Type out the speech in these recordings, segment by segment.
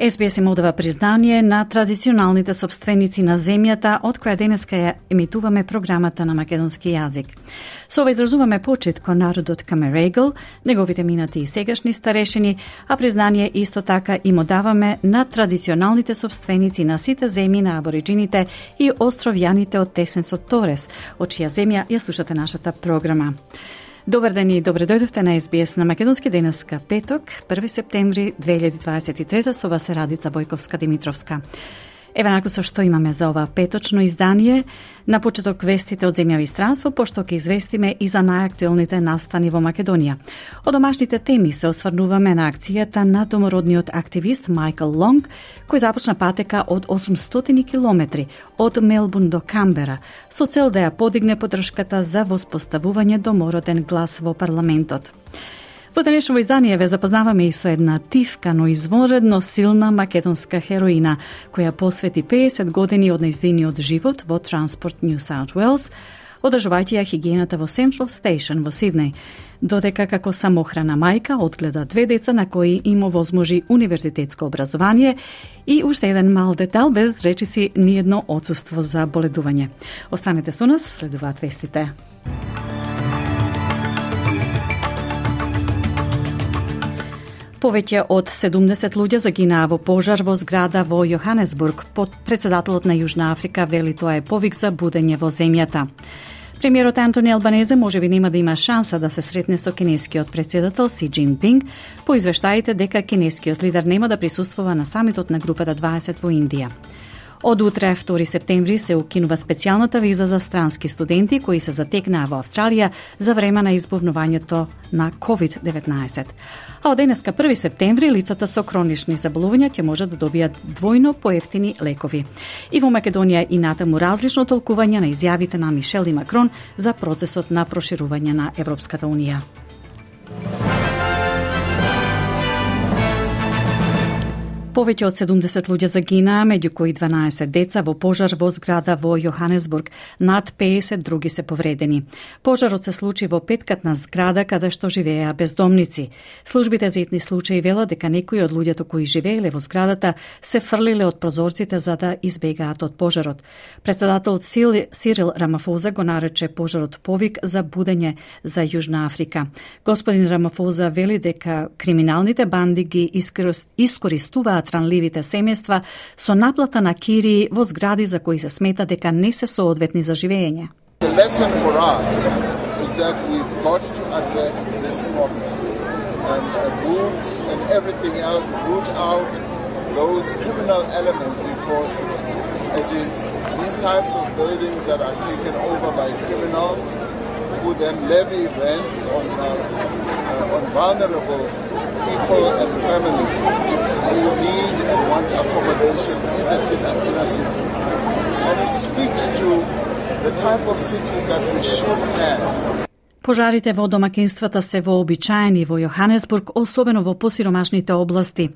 СБС им одава признание на традиционалните собственици на земјата, од која денеска ја емитуваме програмата на македонски јазик. Со ова изразуваме почит кон народот Камерегл, неговите минати и сегашни старешини, а признание исто така им одаваме на традиционалните собственици на сите земји на абориджините и островјаните од Тесенсот Торес, од чија земја ја слушате нашата програма. Добар ден и добре дојдовте на СБС на Македонски денеска петок, 1 септември 2023 со вас е Радица Бојковска Димитровска. Еве нако со што имаме за ова петочно издание. На почеток вестите од земјави странство, пошто ќе известиме и за најактуелните настани во Македонија. Од домашните теми се осврнуваме на акцијата на домородниот активист Майкл Лонг, кој започна патека од 800 километри од Мелбун до Камбера, со цел да ја подигне подршката за воспоставување домороден глас во парламентот. Во денешно издание ве запознаваме и со една тивка, но извонредно силна македонска хероина, која посвети 50 години од нејзиниот живот во Транспорт New South Wales, одржувајќи ја хигиената во Central Station во Сиднеј, додека како самохрана мајка одгледа две деца на кои им овозможи универзитетско образование и уште еден мал детал без речиси ниедно одсуство за боледување. Останете со нас, следуваат вестите. Повеќе од 70 луѓе загинаа во пожар во зграда во Јоханесбург. Под председателот на Јужна Африка вели тоа е повик за будење во земјата. Премиерот Антони Албанезе може би нема да има шанса да се сретне со кинескиот председател Си Джинпинг по извештаите дека кинескиот лидер нема да присуствува на самитот на групата 20 во Индија. Од утре, 2 септември, се укинува специјалната виза за странски студенти кои се затекнаа во Австралија за време на избувнувањето на COVID-19. А од денеска 1 септември лицата со хронични заболувања ќе може да добијат двојно поевтини лекови. И во Македонија и натаму различно толкување на изјавите на Мишел и Макрон за процесот на проширување на Европската Унија. Повеќе од 70 луѓе загинаа, меѓу кои 12 деца во пожар во зграда во Јоханесбург. Над 50 други се повредени. Пожарот се случи во петкатна зграда каде што живееа бездомници. Службите за етни случаи велат дека некои од луѓето кои живееле во зградата се фрлиле од прозорците за да избегаат од пожарот. Председателот Сирил Рамафоза го нарече пожарот повик за будење за Јужна Африка. Господин Рамафоза вели дека криминалните банди ги искористуваат странливите семејства со наплата на кири во згради за кои се смета дека не се соодветни за живење. The lesson for us is that we've got to address this problem and root and everything else, root out those criminal elements because it is these types of buildings that are taken over by criminals who then levy rents on, uh, uh, on vulnerable people and families who need and want accommodation in the city, inner city. And it speaks to the type of cities that we should have. Пожарите во домакинствата се вообичаени во Јоханесбург, особено во посиромашните области.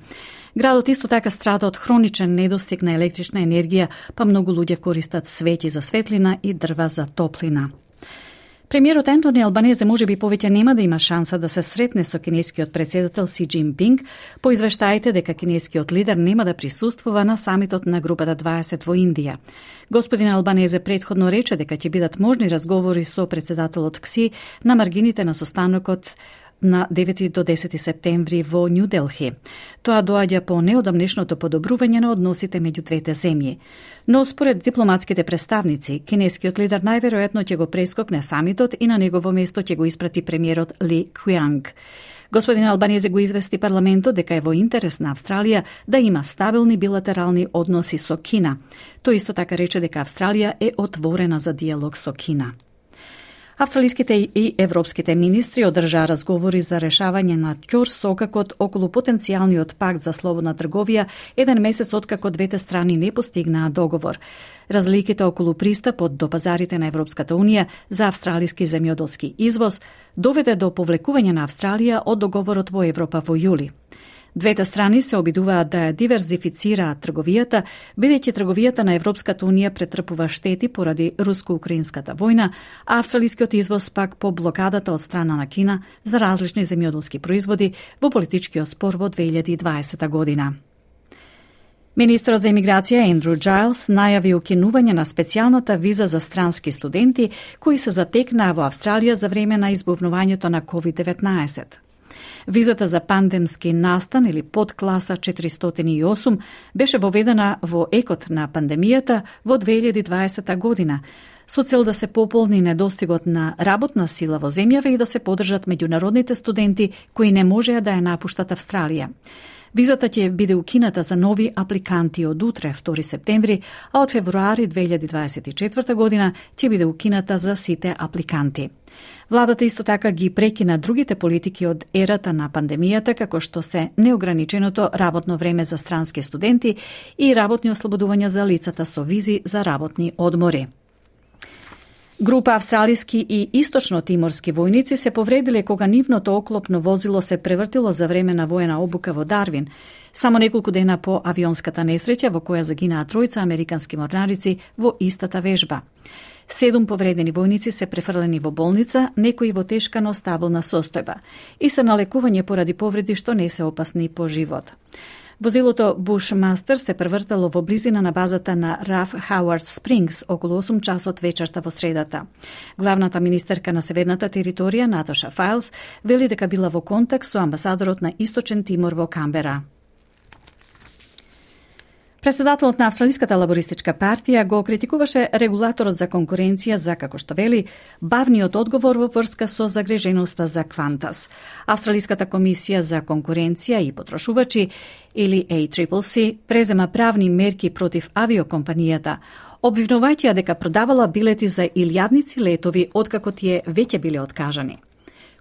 Градот исто така страда од хроничен недостиг на електрична енергија, па многу луѓе користат свети за светлина и дрва за топлина. Премиерот Антони Албанезе може би повеќе нема да има шанса да се сретне со кинескиот председател Си Джинпинг по извештаите дека кинескиот лидер нема да присуствува на самитот на групата 20 во Индија. Господин Албанезе предходно рече дека ќе бидат можни разговори со председателот Кси на маргините на состанокот на 9 до 10 септември во Нью Делхи. Тоа доаѓа по неодамнешното подобрување на односите меѓу двете земји. Но според дипломатските представници, кинескиот лидер најверојатно ќе го прескокне самитот и на негово место ќе го испрати премиерот Ли Кујанг. Господин Албанезе го извести парламентот дека е во интерес на Австралија да има стабилни билатерални односи со Кина. Тој исто така рече дека Австралија е отворена за диалог со Кина. Австралиските и европските министри одржаа разговори за решавање на ќор сокакот околу потенцијалниот пакт за слободна трговија еден месец откако двете страни не постигнаа договор. Разликите околу пристапот до пазарите на Европската Унија за австралиски земјоделски извоз доведе до повлекување на Австралија од договорот во Европа во јули. Двете страни се обидуваат да ја диверзифицираат трговијата, бидејќи трговијата на Европската Унија претрпува штети поради руско-украинската војна, а австралискиот извоз пак по блокадата од страна на Кина за различни земјоделски производи во политичкиот спор во 2020 година. Министрот за имиграција Ендрю Джайлс најави укинување на специјалната виза за странски студенти кои се затекнаа во Австралија за време на избувнувањето на COVID-19. Визата за пандемски настан или подкласа 408 беше воведена во екот на пандемијата во 2020 година, со цел да се пополни недостигот на работна сила во земјава и да се подржат меѓународните студенти кои не можеа да ја напуштат Австралија. Визата ќе биде укината за нови апликанти од утре, 2 септември, а од февруари 2024 година ќе биде укината за сите апликанти. Владата исто така ги прекина другите политики од ерата на пандемијата, како што се неограниченото работно време за странски студенти и работни ослободувања за лицата со визи за работни одмори. Група австралиски и источно-тиморски војници се повредиле кога нивното оклопно возило се превртило за време на воена обука во Дарвин, само неколку дена по авионската несреќа во која загинаа тројца американски морнарици во истата вежба. Седум повредени војници се префрлени во болница, некои во тешка но стабилна состојба и се на лекување поради повреди што не се опасни по живот. Возилото Бушмастер се превртало во близина на базата на Раф Хауард Спрингс околу 8 часот вечерта во средата. Главната министерка на Северната територија Наташа Файлс вели дека била во контакт со амбасадорот на Источен Тимор во Камбера. Преседателот на Австралиската лабористичка партија го критикуваше регулаторот за конкуренција за, како што вели, бавниот одговор во врска со загреженоста за Квантас. Австралиската комисија за конкуренција и потрошувачи, или ACCC, презема правни мерки против авиокомпанијата, обвинувајќи ја дека продавала билети за илјадници летови откако тие веќе биле откажани.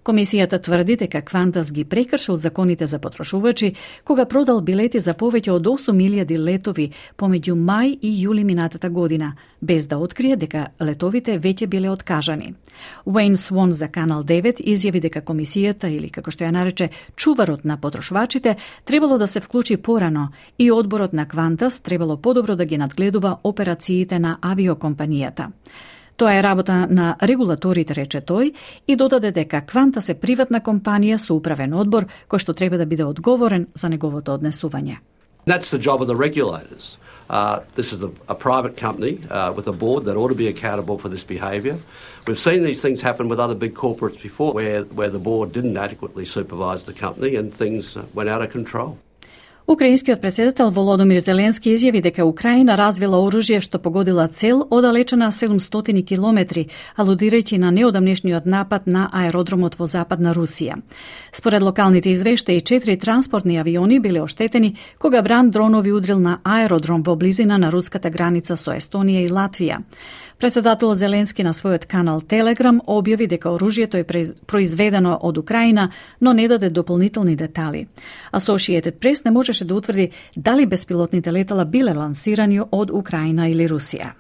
Комисијата тврди дека Квантас ги прекршил законите за потрошувачи кога продал билети за повеќе од 8.000 летови помеѓу мај и јули минатата година, без да открие дека летовите веќе биле откажани. Уейн Свон за Канал 9 изјави дека комисијата или како што ја нарече чуварот на потрошувачите требало да се вклучи порано и одборот на Квантас требало подобро да ги надгледува операциите на авиокомпанијата. Тоа е работа на регулаторите, рече тој, и додаде дека Кванта се приватна компанија со управен одбор кој што треба да биде одговорен за неговото однесување. That's the job of the regulators. Uh, this is a, a private company uh, with a board that ought to be accountable for this behaviour. We've seen these things happen with other big corporates before where, where the board didn't adequately supervise the company and things went out of control. Украинскиот председател Володомир Зеленски изјави дека Украина развила оружје што погодила цел одалечена 700 километри, алудирајќи на неодамнешниот напад на аеродромот во западна Русија. Според локалните извештаи, четири транспортни авиони биле оштетени кога бран дронови удрил на аеродром во близина на руската граница со Естонија и Латвија. Председателот Зеленски на својот канал Телеграм објави дека оружјето е произведено од Украина, но не даде дополнителни детали. Associated Press не можеше да утврди дали беспилотните летала биле лансирани од Украина или Русија.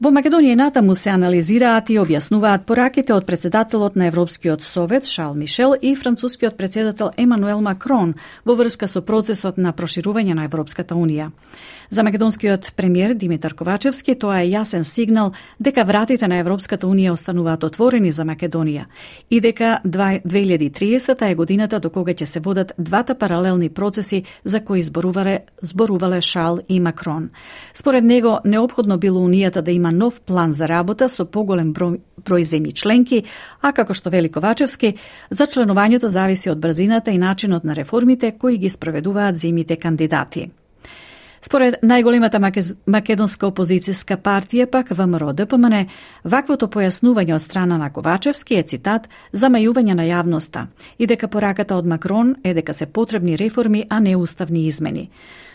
Во Македонија натаму се анализираат и објаснуваат пораките од председателот на Европскиот совет Шал Мишел и францускиот председател Емануел Макрон во врска со процесот на проширување на Европската Унија. За македонскиот премиер Димитар Ковачевски тоа е јасен сигнал дека вратите на Европската Унија остануваат отворени за Македонија и дека 2030 е годината до кога ќе се водат двата паралелни процеси за кои зборувале, зборувале Шал и Макрон. Според него, необходно било Унијата да има нов план за работа со поголем број, број земји членки, а како што вели Ковачевски, за членувањето зависи од брзината и начинот на реформите кои ги спроведуваат земјите кандидати. Според најголемата македонска опозицијска партија, пак ВМРО ДПМН, ваквото појаснување од страна на Ковачевски е цитат замајување на јавноста и дека пораката од Макрон е дека се потребни реформи, а не уставни измени.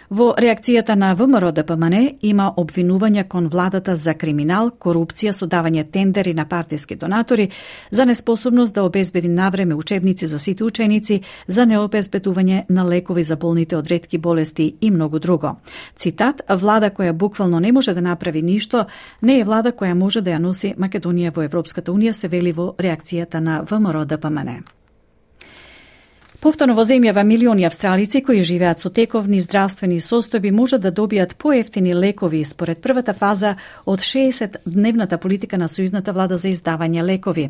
Во реакцијата на ВМРО ДПМН има обвинувања кон владата за криминал, корупција со давање тендери на партиски донатори, за неспособност да обезбеди навреме учебници за сите ученици, за необезбедување на лекови за болните од ретки болести и многу друго. Цитат, влада која буквално не може да направи ништо, не е влада која може да ја носи Македонија во Европската Унија, се вели во реакцијата на ВМРО ДПМН. Повторно во земјава милиони австралици кои живеат со тековни здравствени состојби можат да добијат поевтини лекови според првата фаза од 60-дневната политика на сојузната влада за издавање лекови.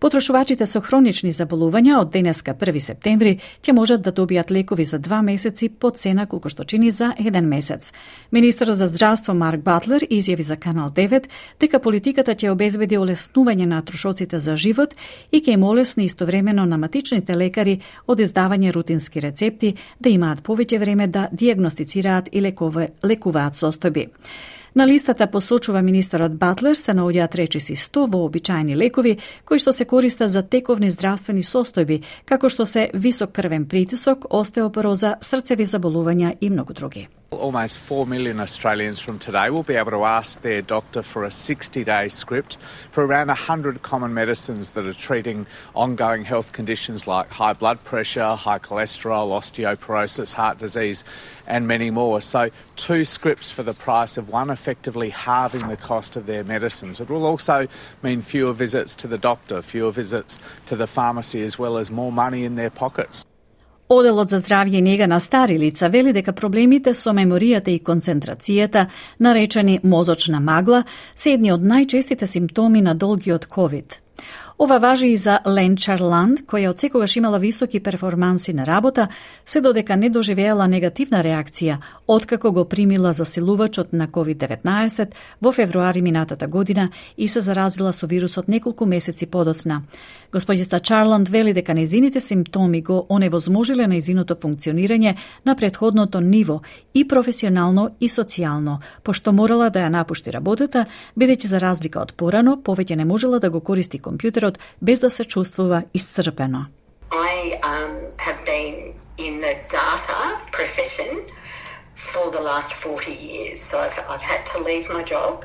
Потрошувачите со хронични заболувања од денеска 1 септември ќе можат да добијат лекови за два месеци по цена колку што чини за еден месец. Министерот за здравство Марк Батлер изјави за Канал 9 дека политиката ќе обезбеди олеснување на трошоците за живот и ќе им олесни истовремено на матичните лекари од издавање рутински рецепти да имаат повеќе време да диагностицираат и лекове, лекуваат состојби. На листата посочува министерот Батлер се наоѓаат речиси 100 вообичаени лекови кои што се користат за тековни здравствени состојби, како што се висок крвен притисок, остеопороза, срцеви заболувања и многу други. Almost 4 million Australians from today will be able to ask their doctor for a 60 day script for around 100 common medicines that are treating ongoing health conditions like high blood pressure, high cholesterol, osteoporosis, heart disease, and many more. So, two scripts for the price of one, effectively halving the cost of their medicines. It will also mean fewer visits to the doctor, fewer visits to the pharmacy, as well as more money in their pockets. Оделот за здравје и нега на стари лица вели дека проблемите со меморијата и концентрацијата, наречени мозочна магла, се едни од најчестите симптоми на долгиот ковид. Ова важи и за Лен Чарланд, која од секогаш имала високи перформанси на работа, се додека не доживеала негативна реакција, откако го примила засилувачот на COVID-19 во февруари минатата година и се заразила со вирусот неколку месеци подоцна. Господица Чарланд вели дека незините симптоми го оневозможиле незиното функционирање на предходното ниво и професионално и социјално, пошто морала да ја напушти работата, бидејќи за разлика од порано, повеќе не можела да го користи компјутерот I um, have been in the data profession for the last 40 years. So I've, I've had to leave my job,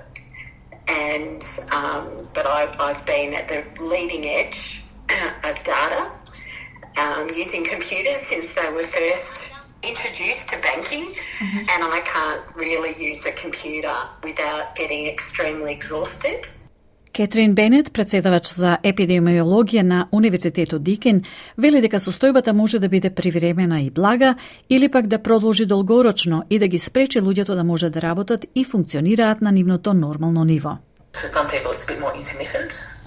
and um, but I've, I've been at the leading edge of data um, using computers since they were first introduced to banking, mm-hmm. and I can't really use a computer without getting extremely exhausted. Кетрин Бенет, председавач за епидемиологија на Универзитетот Дикен, вели дека состојбата може да биде привремена и блага или пак да продолжи долгорочно и да ги спречи луѓето да можат да работат и функционираат на нивното нормално ниво.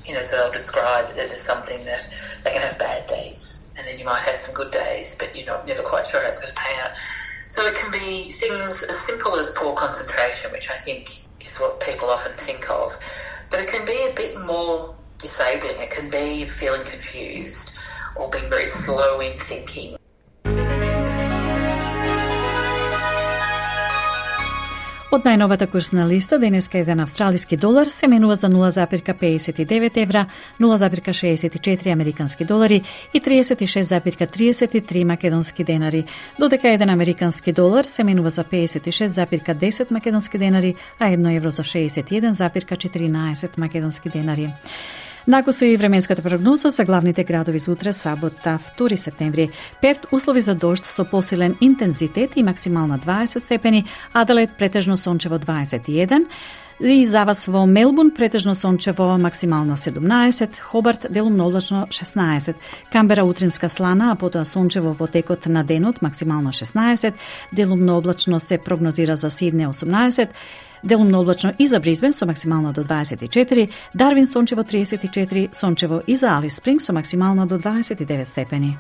You know, so they'll describe it as something that they can have bad days and then you might have some good days, but you're not never quite sure how it's going to pay out. So it can be things as simple as poor concentration, which I think is what people often think of. But it can be a bit more disabling. It can be feeling confused or being very slow in thinking. Од најновата курсна листа, денеска еден австралиски долар се менува за 0,59 евра, 0,64 американски долари и 36,33 македонски денари, додека еден американски долар се менува за 56,10 македонски денари, а 1 евро за 61,14 македонски денари. Накусо и временската прогноза за главните градови за утре, сабота, 2 септември. Перт услови за дожд со посилен интензитет и максимална 20 степени, Аделаид претежно сончево 21, и за вас во Мелбун претежно сончево максимална 17, Хобарт делумно облачно 16, Камбера утринска слана, а потоа сончево во текот на денот максимално 16, делумно облачно се прогнозира за Сидне 18, Делумно облачно и за Бризбен со максимално до 24, Дарвин сончево 34, сончево и за Алис Спринг со максимално до 29 степени.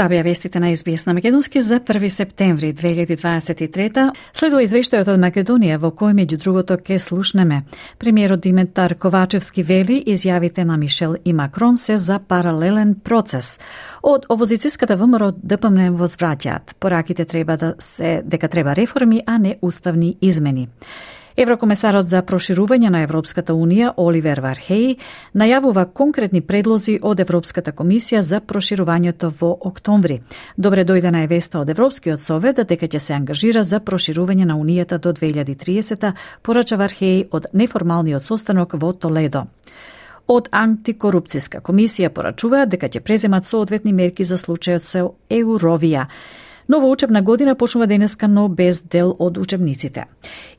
Тоа беа вестите на СБС на Македонски за 1 септември 2023. Следува извештајот од Македонија во кој меѓу другото ке слушнеме. Премиерот Димитар Ковачевски вели изјавите на Мишел и Макрон се за паралелен процес. Од опозицијската ВМРО ДПМН возвраќаат. Пораките треба да се дека треба реформи, а не уставни измени. Еврокомесарот за проширување на Европската Унија Оливер Вархеј најавува конкретни предлози од Европската комисија за проширувањето во октомври. Добре дојде веста од Европскиот совет дека ќе се ангажира за проширување на Унијата до 2030 порача Вархеј од неформалниот состанок во Толедо. Од антикорупцијска комисија порачуваат дека ќе преземат соодветни мерки за случајот со Еуровија. Нова учебна година почнува денеска, но без дел од учебниците.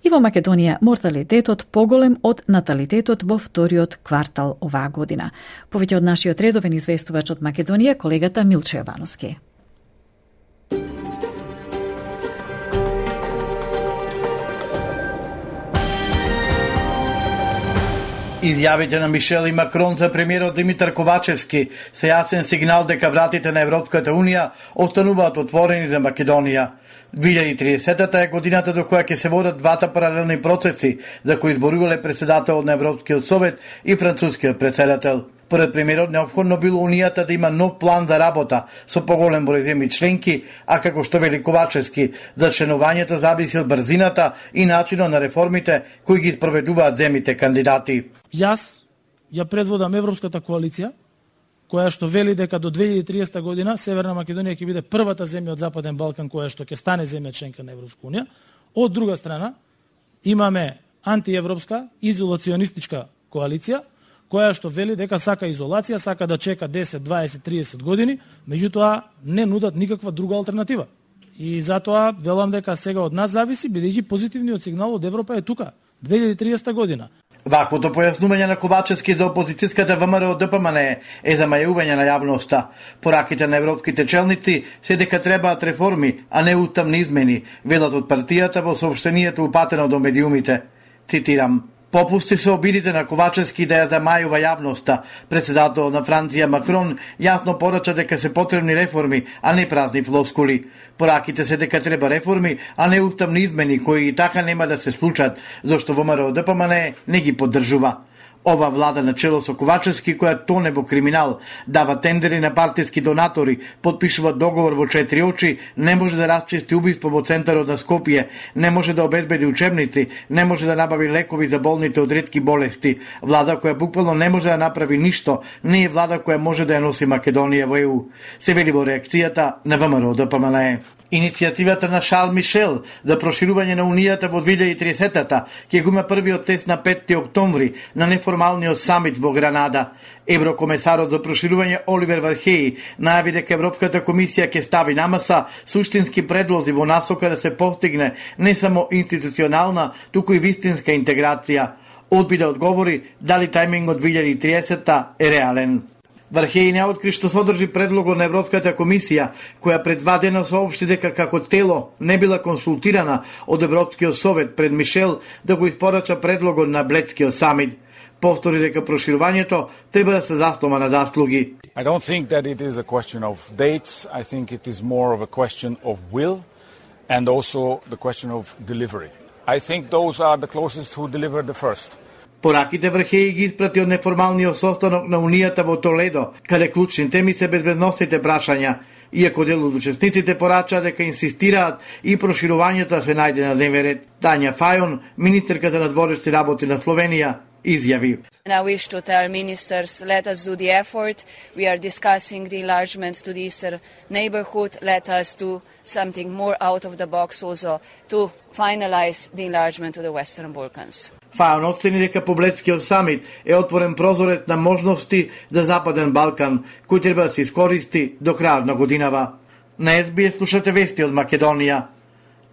И во Македонија морталитетот поголем од наталитетот во вториот квартал оваа година. Повеќе од нашиот редовен известувач од Македонија, колегата Милче Јовановски. Изјавите на Мишел и Макрон за премиерот Димитар Ковачевски се јасен сигнал дека вратите на Европската Унија остануваат отворени за Македонија. 2030-та е годината до која ќе се водат двата паралелни процеси за кои изборувале председател на Европскиот совет и францускиот председател. Поред премиерот, необходно било Унијата да има нов план за работа со поголем број земји членки, а како што вели Ковачевски, за членувањето зависи од брзината и начинот на реформите кои ги спроведуваат земите кандидати. Јас ја предводам Европската коалиција, која што вели дека до 2030 година Северна Македонија ќе биде првата земја од Западен Балкан која што ќе стане земја членка на Европска унија. Од друга страна, имаме антиевропска изолационистичка коалиција која што вели дека сака изолација, сака да чека 10, 20, 30 години, меѓутоа не нудат никаква друга алтернатива. И затоа велам дека сега од нас зависи, бидејќи позитивниот сигнал од Европа е тука, 2030 година. Ваквото појаснување на Ковачевски за опозицијската ВМРО ДПМН е замајување на јавноста. Пораките на европските челници се дека требаат реформи, а не уставни измени, велат од партијата во сообщението упатено до медиумите. Цитирам. Попусти се обидите на Ковачевски да ја замајува јавноста. Председател на Франција Макрон јасно порача дека се потребни реформи, а не празни флоскули. Пораките се дека треба реформи, а не уставни измени кои и така нема да се случат, зашто ВМРО ДПМН не ги поддржува. Ова влада на чело со Ковачевски, која тоне во криминал, дава тендери на партиски донатори, подпишува договор во четири очи, не може да расчисти убиство во центарот на Скопје, не може да обезбеди учебници, не може да набави лекови за болните од ретки болести. Влада која буквално не може да направи ништо, не е влада која може да ја носи Македонија во ЕУ. Се вели во реакцијата на ВМРО да ДПМНЕ. Иницијативата на Шал Мишел за проширување на Унијата во 2030-та ќе го има првиот тест на 5 октомври на неформалниот самит во Гранада. Еврокомесарот за проширување Оливер Вархеј најави дека Европската комисија ќе стави на маса суштински предлози во насока да се постигне не само институционална, туку и вистинска интеграција. Одби да одговори дали тајмингот 2030 е реален. Вархеј откри што содржи предлогот на Европската комисија, која пред два дена соопшти дека како тело не била консултирана од Европскиот совет пред Мишел да го испорача предлогот на Блецкиот самит. Повтори дека проширувањето треба да се заснова на заслуги. I don't think that it is a question of dates. I think it is more of a question of will and also the question of delivery. I think those are the closest who delivered the first. Пораките Врхеј ги испрати од неформалниот состанок на Унијата во Толедо, каде клучни теми се безбедносните прашања, иако дел од учесниците порачаа дека инсистираат и проширувањето да се најде на дневен ред. Тања Фајон, министерката на дворешни работи на Словенија, изјави. And I wish to tell ministers, let us do the effort. We are discussing the enlargement to the eastern neighborhood. Let us do something more out of the box also to finalize the enlargement to the Western Balkans. Фаон оцени дека Поблецкиот самит е отворен прозорец на можности за Западен Балкан, кој треба да се искористи до крајот на годинава. На СБС слушате вести од Македонија.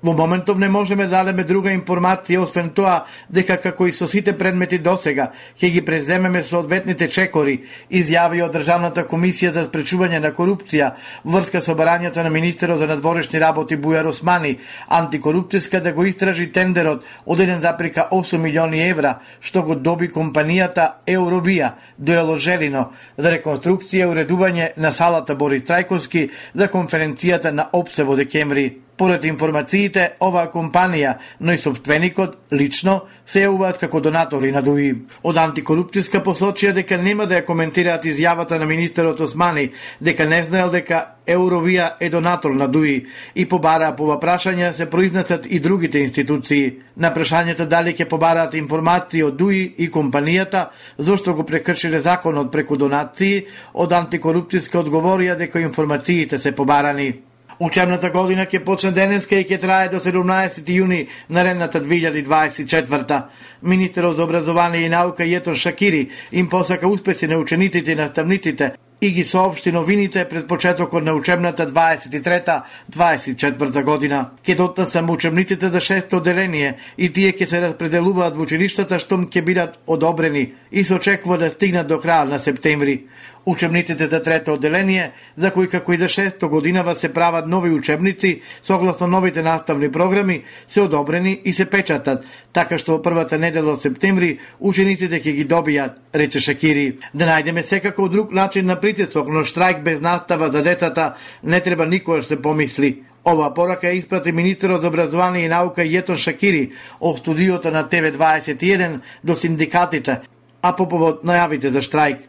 Во моментов не можеме да дадеме друга информација освен тоа дека како и со сите предмети досега ќе ги преземеме соодветните чекори, изјави од Државната комисија за спречување на корупција врска со барањето на министерот за надворешни работи Бујар Османи, антикорупцијска да го истражи тендерот од 1,8 милиони евра што го доби компанијата Еуробија, до Еложелино за реконструкција и уредување на салата Борис Трајковски за конференцијата на ОПСЕ во декември. Поред информациите, оваа компанија, но и собственикот, лично, се јавуваат како донатори на ДУИ. Од антикорупцијска посочија дека нема да ја коментираат изјавата на министерот Османи, дека не знаел дека Eurovia е донатор на ДУИ и побараа по прашања се произнесат и другите институции. На прашањето дали ќе побараат информации од ДУИ и компанијата зошто го прекршиле законот преку донации, од антикорупцијска одговорија дека информациите се побарани. Учебната година ќе почне денеска и ќе трае до 17 јуни наредната 2024. Министерот за образование и наука Јетон Шакири им посака успеси на учениците и наставниците и ги соопшти новините пред почетокот на учебната 23-24 година. Ке дотнат само учебниците за шесто отделение и тие ќе се распределуваат во училиштата штом ќе бидат одобрени и се очекува да стигнат до крај на септември. Учебниците за трето одделение, за кои како и за шесто годинава се прават нови учебници, согласно новите наставни програми, се одобрени и се печатат, така што во првата недела од септември учениците ќе ги добијат, рече Шакири. Да најдеме секако друг начин на притисок, но штрајк без настава за децата не треба никогаш се помисли. Ова порака испрати министерот за образование и наука Јетон Шакири од студиото на ТВ21 до синдикатите, а по повод најавите за штрајк.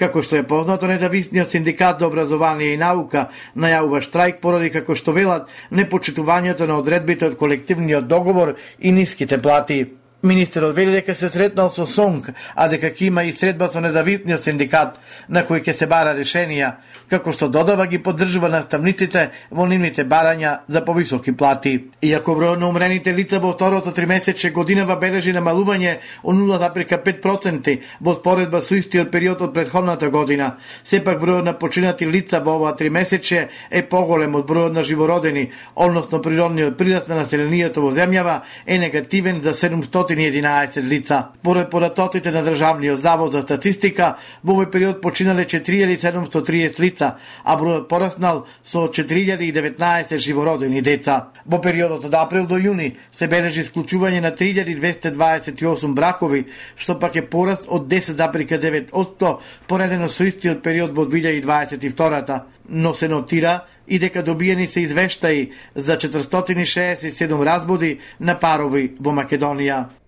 Како што е познато, независниот синдикат за образование и наука најавува штрајк поради како што велат непочитувањето на одредбите од колективниот договор и ниските плати. Министерот вели дека се сретнал со СОНК, а дека ќе има и средба со независниот синдикат, на кој ќе се бара решенија, како што додава ги поддржува наставниците во нивните барања за повисоки плати. Иако бројот на умрените лица во второто тримесече годинава бележи намалување од 0,5% во споредба со истиот период од претходната година, сепак бројот на починати лица во оваа тримесече е поголем од бројот на живородени, односно природниот прираст на населението во земјава е негативен за 700 511 лица. Поред податоците на Државниот завод за статистика, во овој период починале 4730 лица, а бројот пораснал со 4019 живородени деца. Во периодот од април до јуни се бележи исклучување на 3228 бракови, што пак е пораст од 10,9% поредено со истиот период во 2022 но се нотира и дека добиени се извештаи за 467 разбуди на парови во Македонија.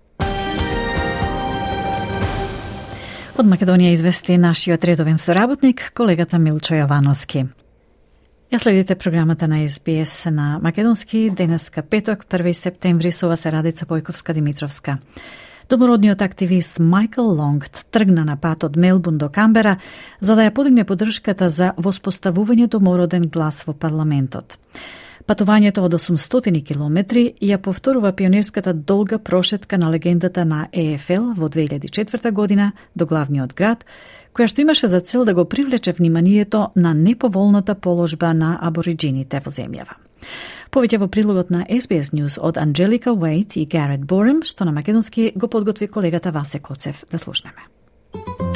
Од Македонија извести нашиот редовен соработник, колегата Милчо Јовановски. Ја следите програмата на СБС на Македонски, денеска петок, 1 септември, со вас е Радица Бојковска-Димитровска. Домородниот активист Майкл Лонгт тргна на пат од Мелбун до Камбера за да ја подигне поддршката за воспоставување домороден глас во парламентот. Патувањето од 800 километри ја повторува пионерската долга прошетка на легендата на ЕФЛ во 2004 година до главниот град, која што имаше за цел да го привлече вниманието на неповолната положба на абориджините во земјава. Повеќе во прилогот на SBS News од Анджелика Уейт и Гарет Борем, што на македонски го подготви колегата Васе Коцев. Да слушнеме.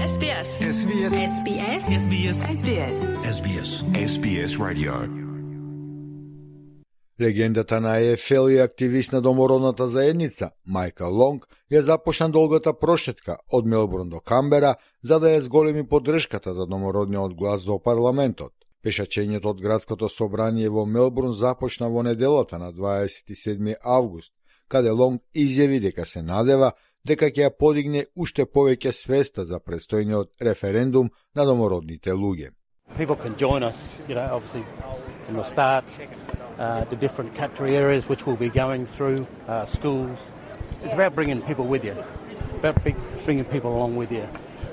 SBS. SBS. SBS. SBS. SBS. SBS. SBS Radio. Легендата на ЕФЛ и активист на домородната заедница, Майкл Лонг, ја започна долгата прошетка од Мелбурн до Камбера за да ја зголеми поддршката за домородниот глас до парламентот. Пешачењето од градското собрание во Мелбурн започна во неделата на 27 август, каде Лонг изјави дека се надева дека ќе ја подигне уште повеќе свеста за престојниот референдум на домородните луѓе. People can join us, you know, obviously from the start uh, the different country areas which we'll be going through, uh, schools. It's about bringing people with you, about bringing people along with you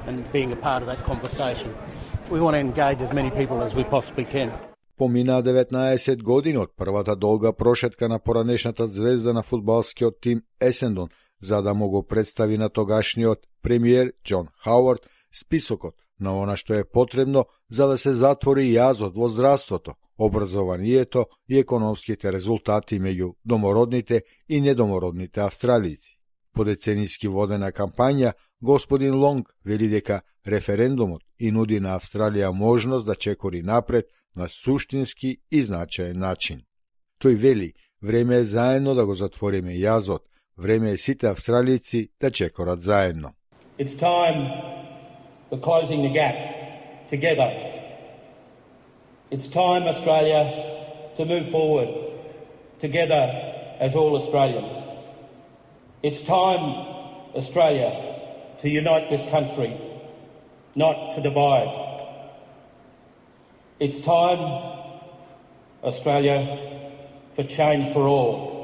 and being a part of that conversation. We want to engage as many people as we possibly can. Помина 19 години од првата долга прошетка на поранешната звезда на фудбалскиот тим Есендон, за да му го представи на тогашниот премиер Џон Хауард списокот на она што е потребно за да се затвори јазот во здравството, образованието и економските резултати меѓу домородните и недомородните австралици. По децениски водена кампања, господин Лонг вели дека референдумот и нуди на Австралија можност да чекори напред на суштински и значаен начин. Тој вели, време е заедно да го затвориме јазот, време е сите австралици да чекорат заедно. It's time for closing the gap together It's time, Australia, to move forward, together as all Australians. It's time, Australia, to unite this country, not to divide. It's time, Australia, for change for all.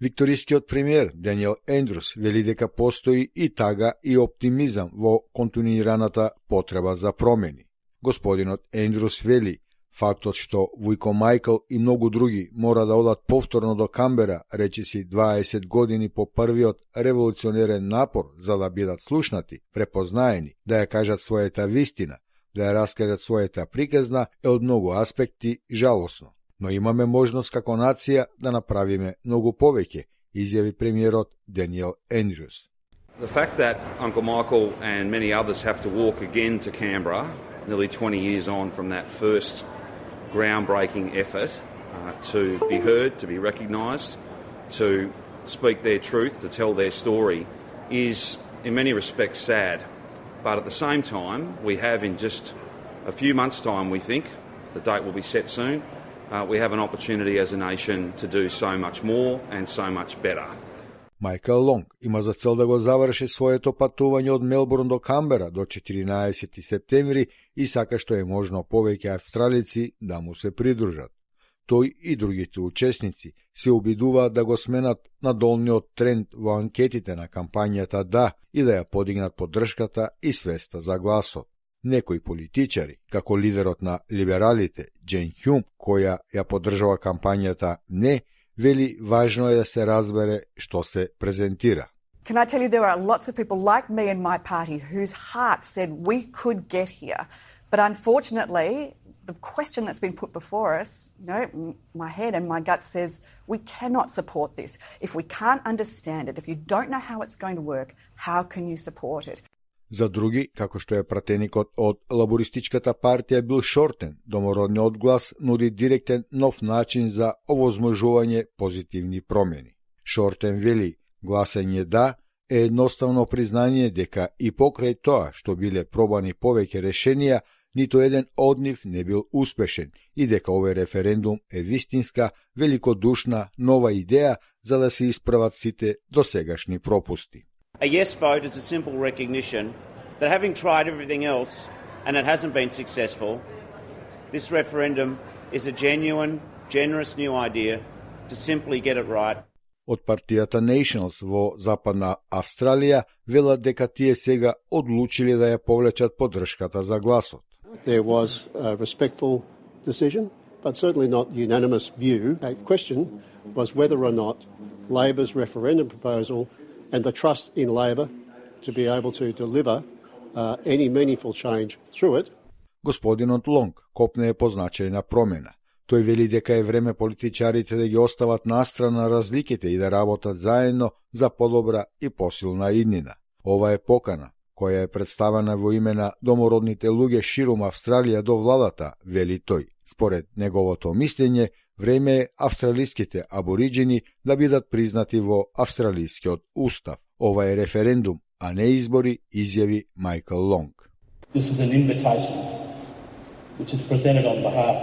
Викторискиот премиер Даниел Ендрус вели дека постои и тага и оптимизам во континуираната потреба за промени. Господинот Ендрус вели Фактот што Вујко Мајкл и многу други мора да одат повторно до Камбера, речиси 20 години по првиот револуционерен напор за да бидат слушнати, препознаени, да ја кажат својата вистина, да ја раскажат својата приказна е од многу аспекти жалосно. Но имаме можност како нација да направиме многу повеќе, изјави премиерот Даниел Ендрюс. The fact that Uncle Michael and many others have to walk again to Canberra, nearly 20 years on from that first groundbreaking effort uh, to be heard, to be recognised, to speak their truth, to tell their story, is in many respects sad. But at the same time, we have in just a few months' time, we think, the date will be set soon, uh, we have an opportunity as a nation to do so much more and so much better. Майкл Лонг има за цел да го заврши своето патување од Мелбурн до Камбера до 14 септември и сака што е можно повеќе австралици да му се придружат. Тој и другите учесници се обидуваат да го сменат надолниот тренд во анкетите на кампањата да и да ја подигнат поддршката и свеста за гласот. Некои политичари, како лидерот на либералите Джен Хюм, која ја поддржава кампањата не, вели важно е да се разбере што се презентира. Can I tell you, there are lots of people like me and my party whose heart said we could get here. But unfortunately, the question that's been put before us, you know, my head and my gut says we cannot support this. If we can't understand it, if you don't know how it's going to work, how can you support it? За други, како што е пратеникот од лабористичката партија Бил Шортен, домородниот глас нуди директен нов начин за овозможување позитивни промени. Шортен вели, гласење да е едноставно признание дека и покрај тоа што биле пробани повеќе решенија, ниту еден од нив не бил успешен и дека овој референдум е вистинска, великодушна, нова идеја за да се исправат сите досегашни пропусти. A yes vote is a simple recognition that having tried everything else and it hasn't been successful, this referendum is a genuine, generous new idea to simply get it right. Од партијата Nationals во Западна Австралија велат дека тие сега одлучили да ја повлечат поддршката за гласот. There was a respectful decision, but certainly not unanimous view. A question was whether or not Labor's referendum proposal and the trust in Labor to be able to deliver uh, any meaningful change through it. Господинот Лонг копне е по значајна промена. Тој вели дека е време политичарите да ги остават настрана разликите и да работат заедно за подобра и посилна иднина. Ова е покана, која е представена во име на домородните луѓе ширум Австралија до владата, вели тој. Според неговото мислење, време е австралиските абориджини да бидат признати во австралискиот устав. Ова е референдум, а не избори, изјави Майкл Лонг. This is an invitation which is presented on behalf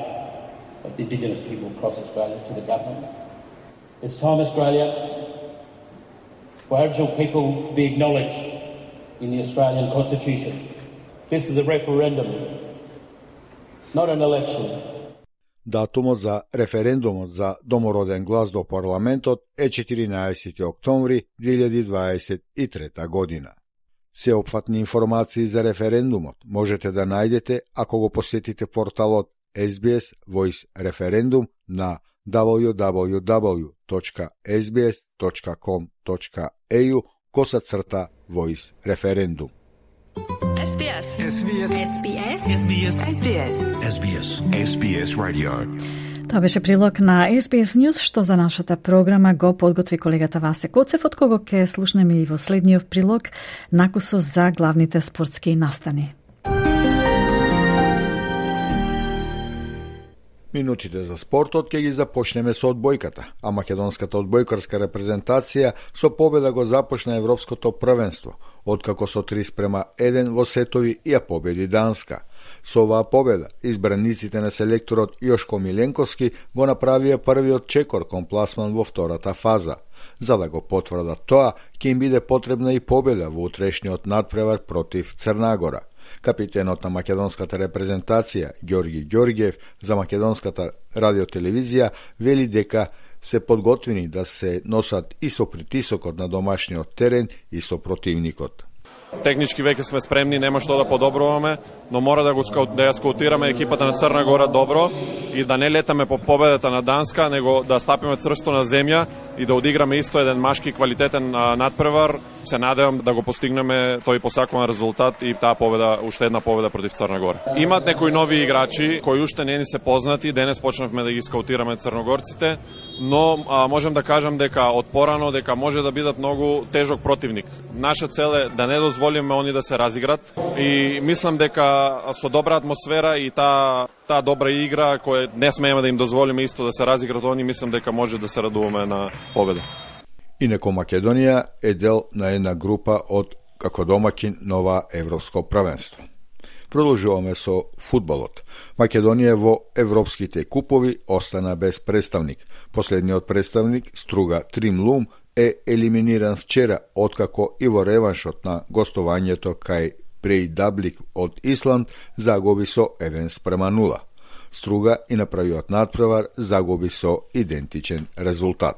of the Indigenous people across Australia to the government. It's time Australia for Aboriginal people to be acknowledged in the Australian Constitution. This is a referendum, not an election. Датумот за референдумот за домороден глас до парламентот е 14 октомври 2023 година. Сеопфатни информации за референдумот можете да најдете ако го посетите порталот SBS Voice Referendum на www.sbs.com.au косацрта Voice Referendum. SBS. SBS. SBS. SBS. SBS. SBS. SBS Radio. Тоа беше прилог на SBS News, што за нашата програма го подготви колегата Васе Коцев, од кого ќе слушнеме и во следниот прилог накусо за главните спортски настани. Минутите за спортот ќе ги започнеме со одбојката, а македонската одбојкарска репрезентација со победа го започна европското првенство, откако со 3 спрема 1 во сетови ја победи Данска. Со оваа победа, избраниците на селекторот Јошко Миленковски го направија првиот чекор кон пласман во втората фаза. За да го потврдат тоа, ќе им биде потребна и победа во утрешниот надпревар против Црнагора. Капитенот на македонската репрезентација, Ѓорги Ѓоргиев, за македонската радиотелевизија, вели дека се подготвени да се носат и со притисокот на домашниот терен и со противникот. Технички веќе сме спремни, нема што да подобруваме, но мора да го да ја скаутираме екипата на Црна Гора добро и да не летаме по победата на Данска, него да стапиме црсто на земја и да одиграме исто еден машки квалитетен надпревар. Се надевам да го постигнеме тој посакуван резултат и таа победа, уште една победа против Црна Гора. Имат некои нови играчи кои уште не ни се познати, денес почнавме да ги скаутираме црногорците, но а, можем да кажам дека од порано дека може да бидат многу тежок противник. Наша цел е да не дозволиме они да се разиграт и мислам дека со добра атмосфера и таа таа добра игра која не смееме да им дозволиме исто да се разиграт они, мислам дека може да се радуваме на победа. Инако Македонија е дел на една група од како домакин нова европско правенство. Продолжуваме со фудбалот. Македонија во европските купови остана без представник. Последниот представник, Струга Тримлум, е елиминиран вчера, откако и во реваншот на гостувањето кај Даблик од Исланд загуби со 1 спрема 0. Струга и направиот надпревар загуби со идентичен резултат.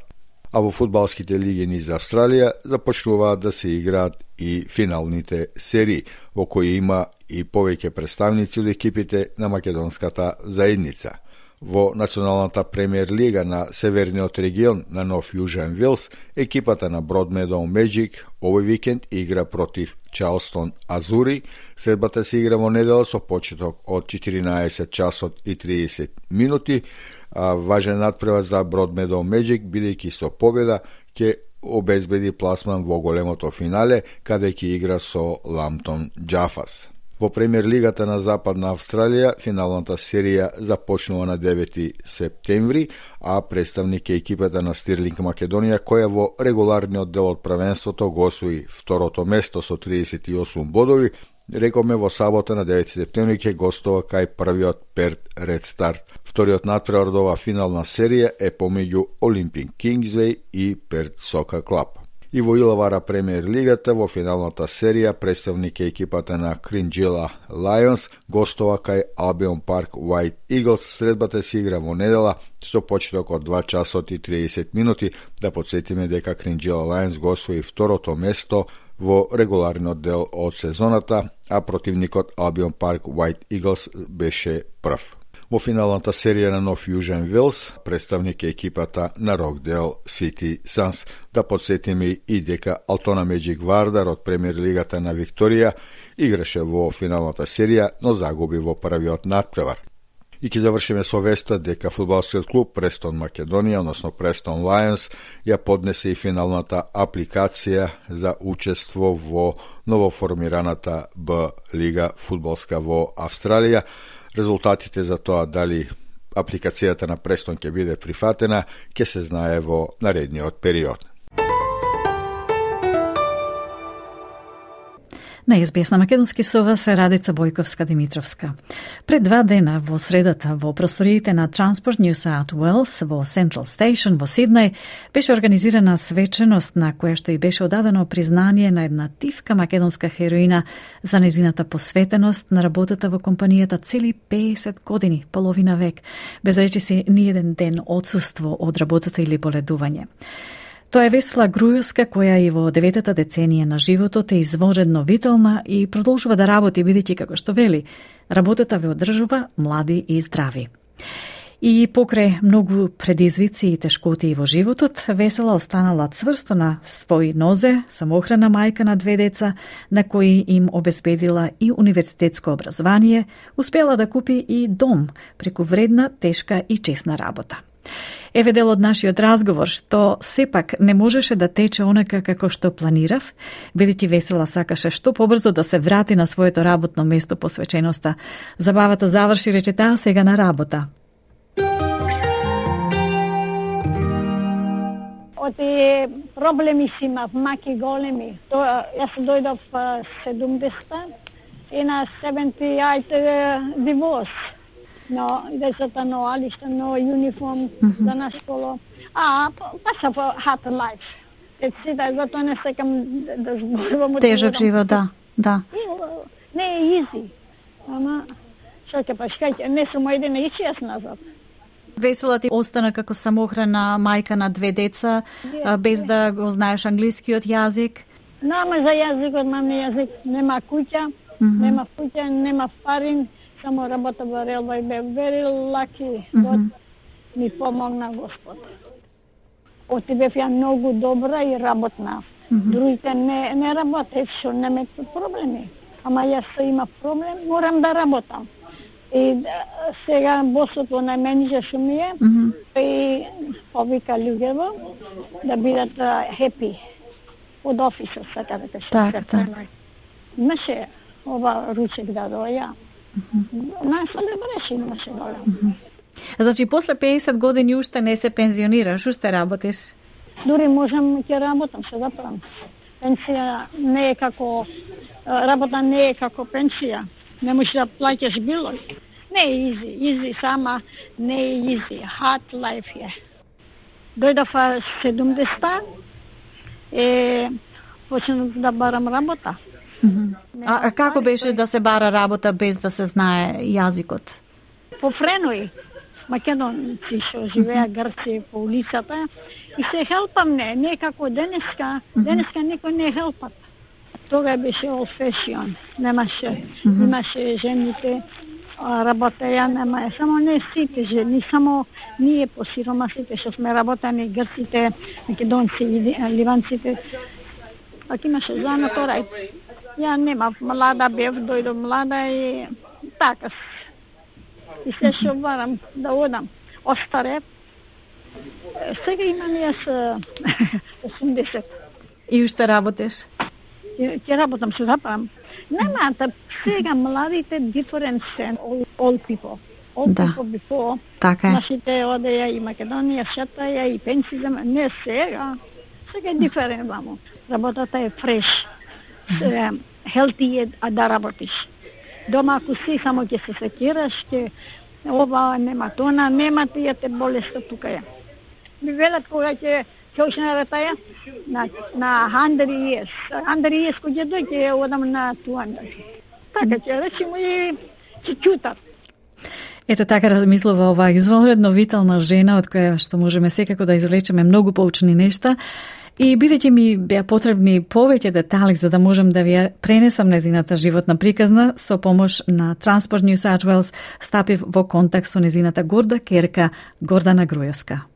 А во фудбалските лиги низ Австралија започнуваат да се играат и финалните серии, во кои има и повеќе представници од екипите на македонската заедница – Во Националната премиер лига на Северниот регион на Нов Јужен Вилс, екипата на Бродмедоу Меджик овој викенд игра против Чарлстон Азури. Следбата се игра во недела со почеток од 14 часот и 30 минути. А, важен надпревар за Бродмедоу Меджик, бидејќи со победа ќе обезбеди пласман во големото финале, каде ќе игра со Ламтон Джафас. Во премиер лигата на Западна Австралија финалната серија започнува на 9 септември, а представник е екипата на Стирлинг Македонија која во регуларниот дел од правенството го освои второто место со 38 бодови, Рековме во сабота на 9 септември ќе гостува кај првиот Перт Ред Старт. Вториот надпревар од финална серија е помеѓу Олимпик Кингсвей и Перт Сока Клаб и во Илавара премиер лигата во финалната серија представник екипата на Кринджила Лајонс гостова кај Албион Парк White Eagles. Средбата се игра во недела со почеток од 2 часот и 30 минути. Да подсетиме дека Кринджила Лајонс го и второто место во регуларниот дел од сезоната, а противникот Албион Парк White Eagles беше прв. Во финалната серија на Нов Јужен Вилс, представник е екипата на Рокдел Сити Санс. Да подсетиме и дека Алтона Меджик Вардар од премиер лигата на Викторија играше во финалната серија, но загуби во првиот надпревар. И ќе завршиме со веста дека фудбалскиот клуб Престон Македонија, односно Престон Лајонс, ја поднесе и финалната апликација за учество во новоформираната Б лига фудбалска во Австралија. Резултатите за тоа дали апликацијата на Престон ќе биде прифатена, ќе се знае во наредниот период. На СБС на Македонски сова се Радица Бојковска Димитровска. Пред два дена во средата во просториите на Transport New South Wales во Central Station во Сиднеј беше организирана свеченост на која што и беше одадено признание на една тивка македонска хероина за незината посветеност на работата во компанијата цели 50 години, половина век, без речи си ни еден ден одсуство од работата или боледување. Тоа е Весела Грујовска која и во деветата деценија на животот е изворедно вителна и продолжува да работи бидејќи како што вели, работата ве одржува млади и здрави. И покрај многу предизвици и тешкоти во животот, Весела останала цврсто на свој нозе, самохрана мајка на две деца, на кои им обезбедила и универзитетско образование, успела да купи и дом преку вредна, тешка и честна работа. Еве дел од нашиот разговор, што сепак не можеше да тече онака како што планирав, бидејќи Весела сакаше што побрзо да се врати на своето работно место посвеченоста. Забавата заврши, рече таа сега на работа. Оти проблеми си имав, маки големи. Тоа, јас дојдов 70-та и на 70 ја диворс. Но децата но алишта, но униформ за на школа. А, паса for hard life. Еци да, затоа не секам да зборувам. Тежок живот, да, да. Не е изи. Ама, што ќе па шкајте, не сум едина и јас назад. Весела ти остана како самохрана мајка на две деца, без да го знаеш англискиот јазик. Нема за јазикот, мами јазик, нема куќа, нема куќа, нема парин, само работа во релва и бе very lucky. Mm -hmm. ми помогна Господ. Оти бев ја многу добра и работна. Mm -hmm. Другите не, не работе, што нема проблеми. Ама јас има проблем, морам да работам. И сега босот во најмените што ми е, mm -hmm. и повика луѓево да бидат хепи од офисот, така да кажа. Така, така. Имаше ова ручек да доја. Mm -hmm. Најслабе имаше -hmm. Значи, после 50 години уште не се пензионираш, уште работиш? Дури можам ќе работам, се заправам. Пенсија не е како, работа не е како пенсија. Не можеш да плаќаш било. Не е изи, изи сама, не е изи. Hard life е. Дојдов 70-та и почнав да барам работа. А, а како беше да се бара работа без да се знае јазикот? По френои. Македонци што живеа Грци по улицата и се хелпам не, не како денеска, денеска никој не хелпат. Тога беше old fashion, немаше, имаше жените работеја, нема само не сите жени, само ние по сиромасите што сме работани, грците, македонци, ливанците. Пак имаше зана торај. Ја немав, млада бев, дојдов млада и така. И се што барам да одам. Остаре. Сега имам јас 80. И уште работеш? ќе работам се запам. Немаат сега младите different sen, all, all people. All да. people before. Така е. Нашите одеја и Македонија, шатаја и пенсија, не сега. Сега е different вамо. Работата е фреш хелти е а да работиш. Дома ако си само ќе се секираш, ќе ова нема тона, нема тие те болеста тука е. Ми велат кога ќе ќе уште на ретаја на на 100 years. 100 years кога дојде одам на 200. Така ќе речеме и ќе чутат. Ете така размислува оваа извонредно витална жена од која што можеме секако да извлечеме многу поучни нешта. И бидејќи ми беа потребни повеќе детали за да можам да ви пренесам незината животна приказна, со помош на Transport New South Wales стапив во контакт со незината горда керка Гордана Грујовска.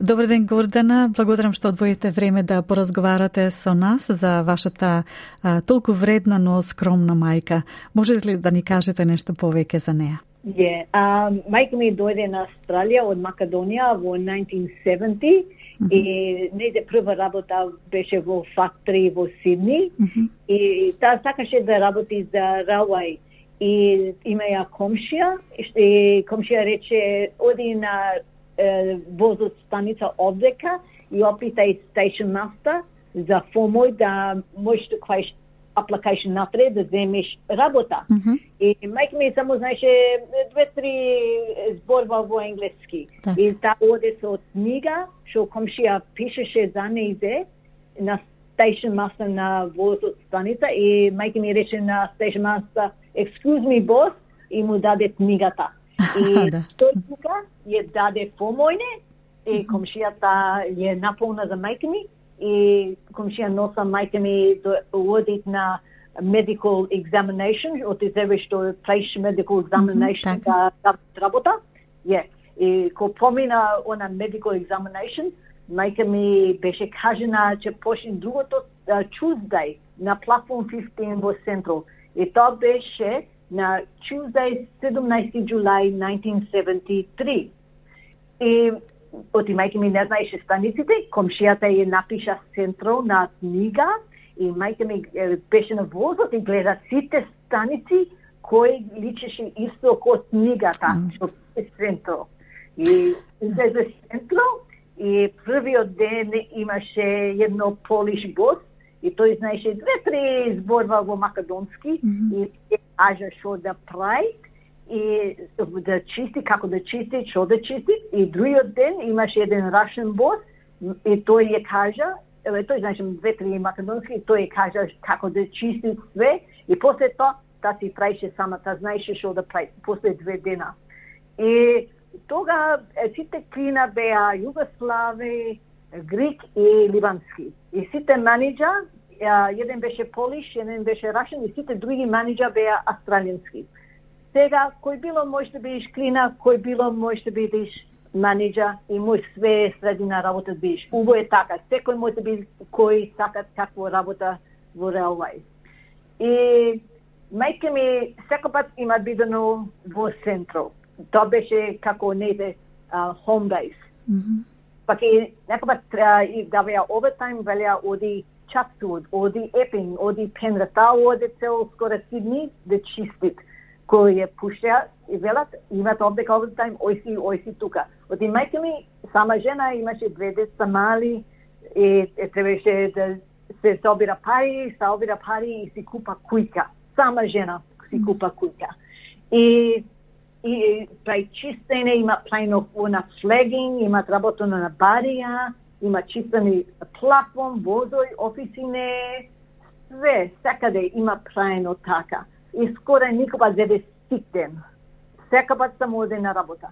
Добар ден, Гордана. Благодарам што одвоите време да поразговарате со нас за вашата а, толку вредна, но скромна мајка. Можете ли да ни кажете нешто повеќе за неа? Yeah. Um, мајка ми дојде на Австралија од Македонија во 1970 mm -hmm. и нејде прва работа беше во фактори во Сидни mm -hmm. и таа сакаше да работи за Railway и има ја комшија и комшија рече оди на возот станица одека и опитај station master за помој да можеш да кваиш application натре да земеш работа. Mm -hmm. И мајка ми само знаеше две-три зборва во енглески. Так. И таа оде со книга, што комшија пишеше за нејзе на station master на возот станица и мајка ми рече на station master, excuse me boss, и му даде книгата. И да. тој тука ја даде помојне и комшијата ја наполна за мајка ми и комшија носа мајка ми до одит на medical examination, од изеве што place medical examination mm -hmm, да, да работа. Yeah. И ко помина она medical examination, мајка ми беше кажена че почне другото Tuesday на платформ 15 во Central. И тоа беше на Tuesday 17 July 1973. И оти мајка ми не знаеше станиците, комшијата ја напиша центро на книга и мајка ми беше на возот и гледа сите станици кои личеше исто ко книгата, што е центро. И излезе центро и првиот ден имаше едно полиш бос и тој знаеше две-три зборва во македонски mm -hmm. и кажа што да прави и да чисти, како да чисти, што да чисти. И другиот ден имаше еден рашен бос и тој ја кажа, тој значи две-три македонски, тој ја кажа како да чисти све и после тоа та си праише сама, та знаеше што да прави после две дена. И тога сите клина беа југослави, грик и ливански. И сите менеджа, еден беше полиш, еден беше рашен и сите други менеджа беа австралијански. Сега, кој било може да бидеш клина, кој било може да бидеш менеджа и мој све средина работа бидеш. Уво е така. Секој може да биде кој сака какво работа во Railway. И мајка ми секој пат има бидено во централ тоа беше како нејде uh, home base. Mm -hmm. Пак и некоја и да овертайм велеа оди Chatswood, оди Епинг, оди Пенрith, таа оди цел скоро Сидни да чистит кој е пуша и велат имат овде овертайм, ојси, ојси тука. Оди мајка ми, сама жена, имаше две деца мали и, и требаше да се собира пари, собира пари и си купа кујка. Сама жена си купа кујка. И и прај чистење, има плајно на флегинг, имат работено на барија, има чистени плафон, возој, офисине, све, секаде има прајно така. И скоро никога зебе ситен. Секако сам оде на работа.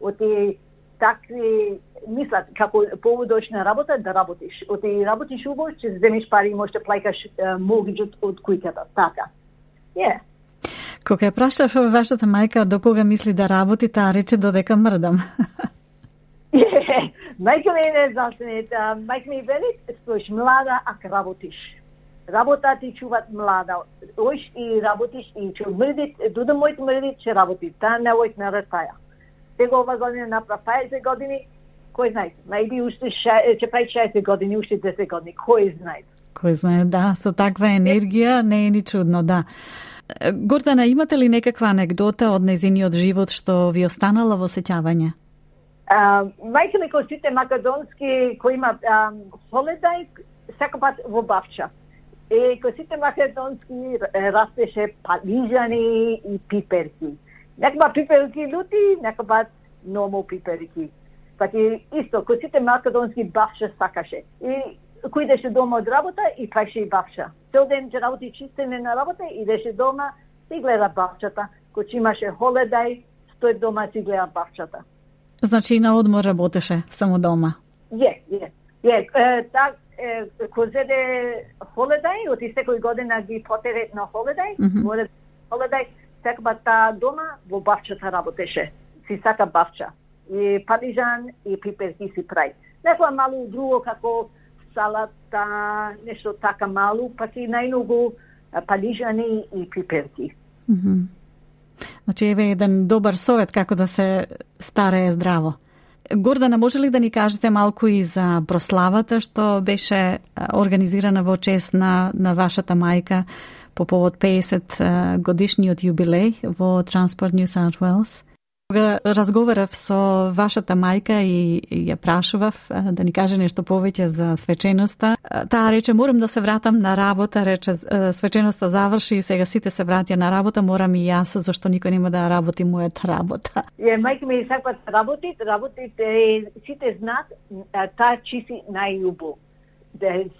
Оти такви мислат како поводош на работа да работиш. Оти работиш убаво, ќе земеш пари и можеш да плаќаш могиџот од кујката. Така. Yeah. Кога ја прашав вашата мајка до кога мисли да работи, таа рече додека мрдам. мајка ми не знае, мајка ми вели, стоиш млада ако работиш. Работа ти чуват млада. Оиш и работиш и че мрдит, дуда мојот мрдит, че работи. Та не ојт на ретаја. Сега ова година направ 50 години, кој знае, најби уште че прави 60 години, уште 10 години, кој знае. Кој знае, да, со таква енергија не е ни чудно, да. Гордана, имате ли некаква анекдота од незиниот живот што ви останала во сеќавање? Мајка ми кој сите македонски кој има холедај, секој пат во Бавча. И кој сите македонски растеше палижани и пиперки. Некоја пиперки лути, некој пат номо пиперки. Пати исто, кој сите македонски Бавча сакаше. И кој идеше дома од работа и праеше и бавча. Цел ден ќе работи чистење на работа, идеше дома, и гледа бавчата. Кој имаше холедај, стои дома си гледа бавчата. Значи и на одмор работеше, само дома? Е, е. Е, так, кој зеде холедај, оти секој година ги потере на холедај, mm -hmm. холедај, секоја таа дома во бавчата работеше. Си сака бавча. И парижан и пиперки си прави. Некоја малу друго како салата, нешто така малу, пак и најногу палижани и пиперки. Mm -hmm. Значи, еве еден добар совет како да се старее здраво. Гордана, може ли да ни кажете малку и за прославата што беше организирана во чест на, на вашата мајка по повод 50 годишниот јубилеј во Transport New South Wales? Кога разговарав со вашата мајка и, и ја прашував да ни каже нешто повеќе за свеченоста, таа рече морам да се вратам на работа, рече свеченоста заврши и сега сите се вратија на работа, морам и јас зашто никој нема да работи мојата работа. Е, мајка ми сакат работи, работи, сите знаат таа чиси најубо.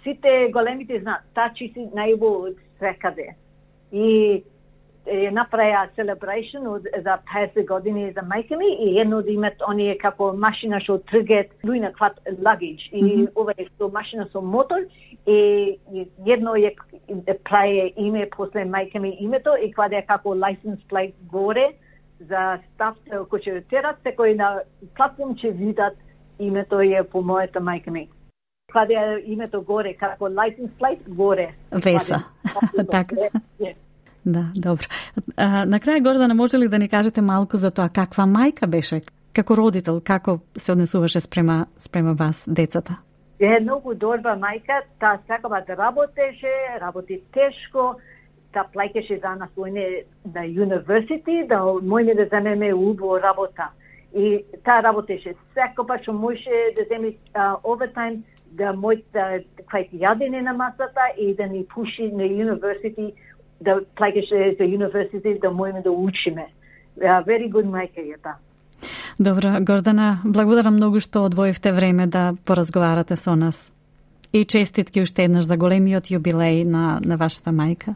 Сите големите знаат таа чиси најубо од секаде. И е направија celebration од, за 50 години за мајка ми и едно од имет оние како машина што тргет луина кват luggage. И mm -hmm. ова е што машина со мотор и едно е праје име после мајка ми името и кваде како license plate горе за став кој ќе терат секој на платформ ќе видат името е по мојата мајка ми. Кваде името горе како license plate горе. Веса. Така Да, добро. А, на крај, Гордана, може ли да ни кажете малку за тоа каква мајка беше? Како родител, како се однесуваше спрема, спрема вас, децата? Е многу добра мајка, та сакава да работеше, работи тешко, та плаќаше за нас оне на университи, да мојме да земеме убаво работа. И та работеше секогаш што може да земе овертайм да мојте кај да јадење на масата и да ни пуши на университи да плаќаше за университи да можеме да учиме. Very good мајка е таа. Добро, Гордана, благодарам многу што одвоевте време да поразговарате со нас. И честитки уште еднаш за големиот јубилеј на, на вашата мајка.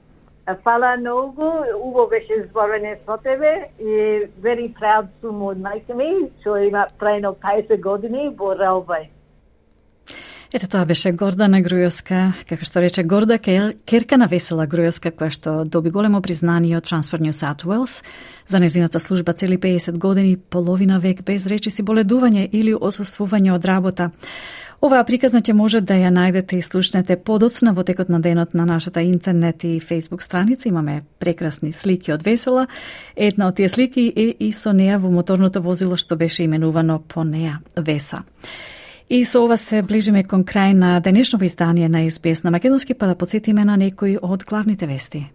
Фала многу, убаво беше зборење со тебе и very proud сум од мајка ми, што има прајно 50 години во Релбај. Ете тоа беше Гордана Грујоска, како што рече Горда Керка на Весела Грујоска, која што доби големо признание од Transfer New South Wales за незината служба цели 50 години, половина век без речи си боледување или осуствување од работа. Оваа приказна ќе може да ја најдете и слушнете подоцна во текот на денот на нашата интернет и Facebook страница. Имаме прекрасни слики од Весела. Една од тие слики е и со неа во моторното возило што беше именувано по неа Веса. И со ова се ближиме кон крај на денешното издание на СБС на Македонски, па да подсетиме на некои од главните вести.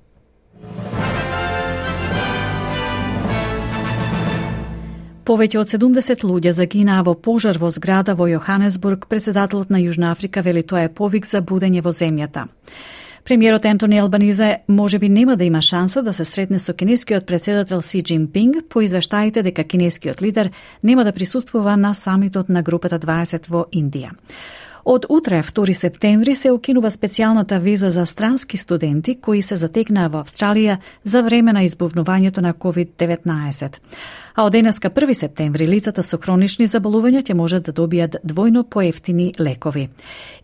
Повеќе од 70 луѓе загинаа во пожар во зграда во Јоханесбург, председателот на Јужна Африка вели тоа е повик за будење во земјата. Премиерот Ентони Албанизе може би нема да има шанса да се сретне со кинескиот председател Си Джинпинг по извештаите дека кинескиот лидер нема да присуствува на самитот на групата 20 во Индија. Од утре, 2 септември, се укинува специјалната виза за странски студенти кои се затекнаа во Австралија за време на избувнувањето на COVID-19. А од денеска 1 септември лицата со хронични заболувања ќе можат да добијат двојно поевтини лекови.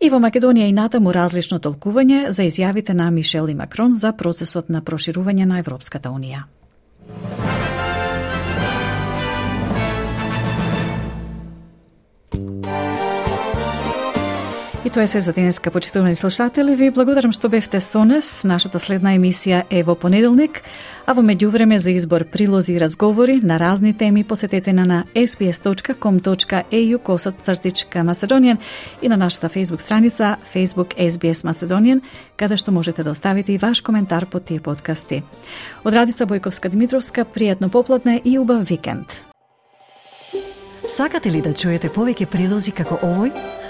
И во Македонија и натаму различно толкување за изјавите на Мишел и Макрон за процесот на проширување на Европската Унија. И тоа е се за денеска, почитувани слушатели. Ви благодарам што бевте со нас. Нашата следна емисија е во понеделник, а во меѓувреме за избор прилози и разговори на разни теми посетете на, на sbs.com.au косацртичка Macedonian и на нашата Facebook страница Facebook SBS Macedonian, каде што можете да оставите и ваш коментар по тие подкасти. Од Радиса Бојковска Димитровска, пријатно поплатне и убав викенд. Сакате ли да чуете повеќе прилози како овој?